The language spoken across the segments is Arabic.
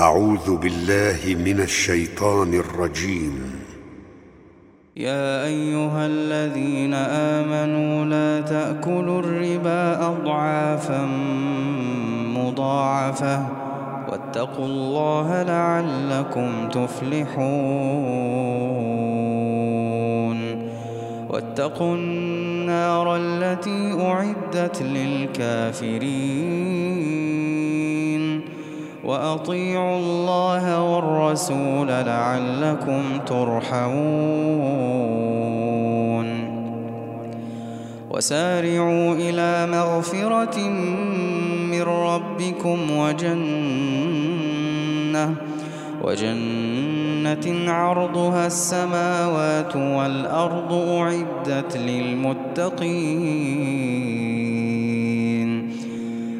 أعوذ بالله من الشيطان الرجيم. يا أيها الذين آمنوا لا تأكلوا الربا أضعافا مضاعفة واتقوا الله لعلكم تفلحون. واتقوا النار التي أعدت للكافرين. وأطيعوا الله والرسول لعلكم ترحمون. وسارعوا إلى مغفرة من ربكم وجنة وجنة عرضها السماوات والأرض أعدت للمتقين.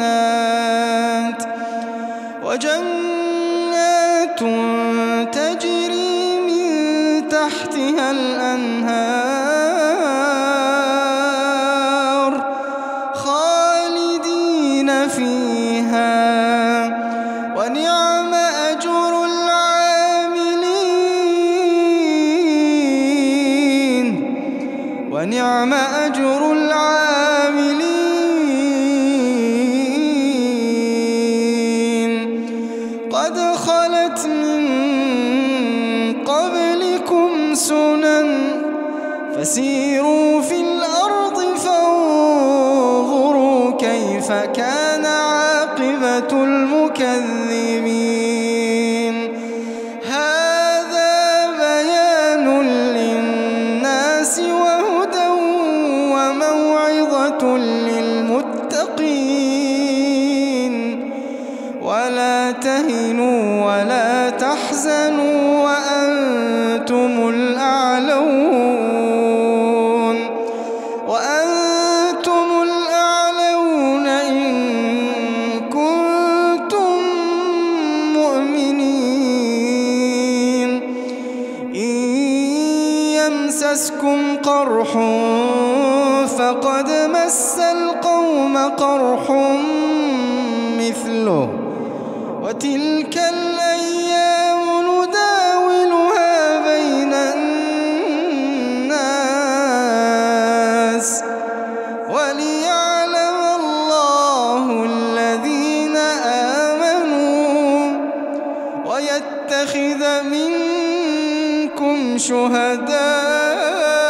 وجنات وجنات فسيروا في الأرض فانظروا كيف كان عاقبة المكذبين. هذا بيان للناس وهدى وموعظة للمتقين. ولا تهنوا ولا تحزنوا وأنتم الأعلون. يمسسكم قرح فقد مس القوم قرح مثله وتلك الأيام نداولها بين الناس وليعلم الله الذين آمنوا ويتخذ منكم شهداء.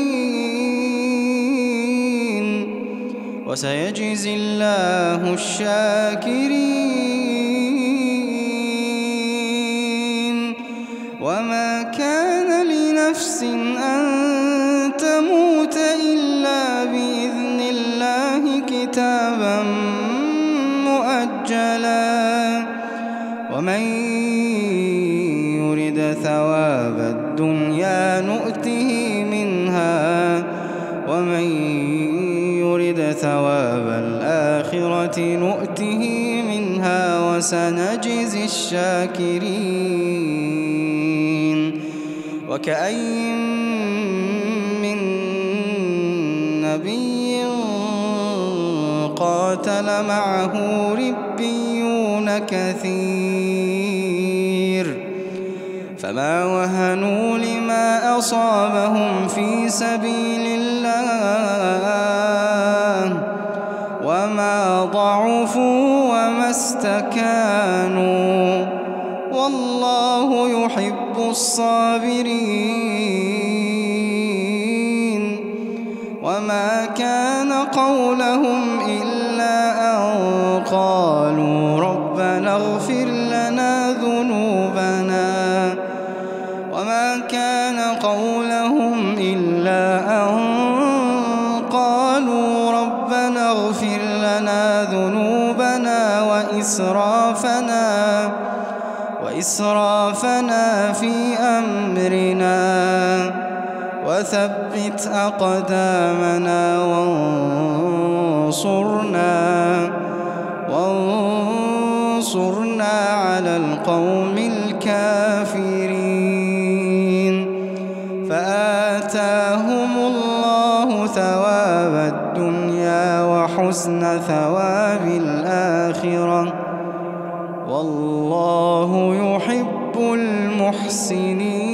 وسيجزي الله الشاكرين. وما كان لنفس أن تموت إلا بإذن الله كتابا مؤجلا. ومن يرد ثواب الدنيا نؤته منها. ومن نؤته منها وسنجزي الشاكرين. وكأين من نبي قاتل معه ربيون كثير. فما وهنوا لما أصابهم في سبيل الله وما استكانوا والله يحب الصابرين وما كان قولهم إلا أن قالوا ربنا اغفر لنا ذنوبنا وإسرافنا وإسرافنا في أمرنا. وثبت أقدامنا وانصرنا وانصرنا على القوم وحسن ثواب الآخرة. والله يحب المحسنين.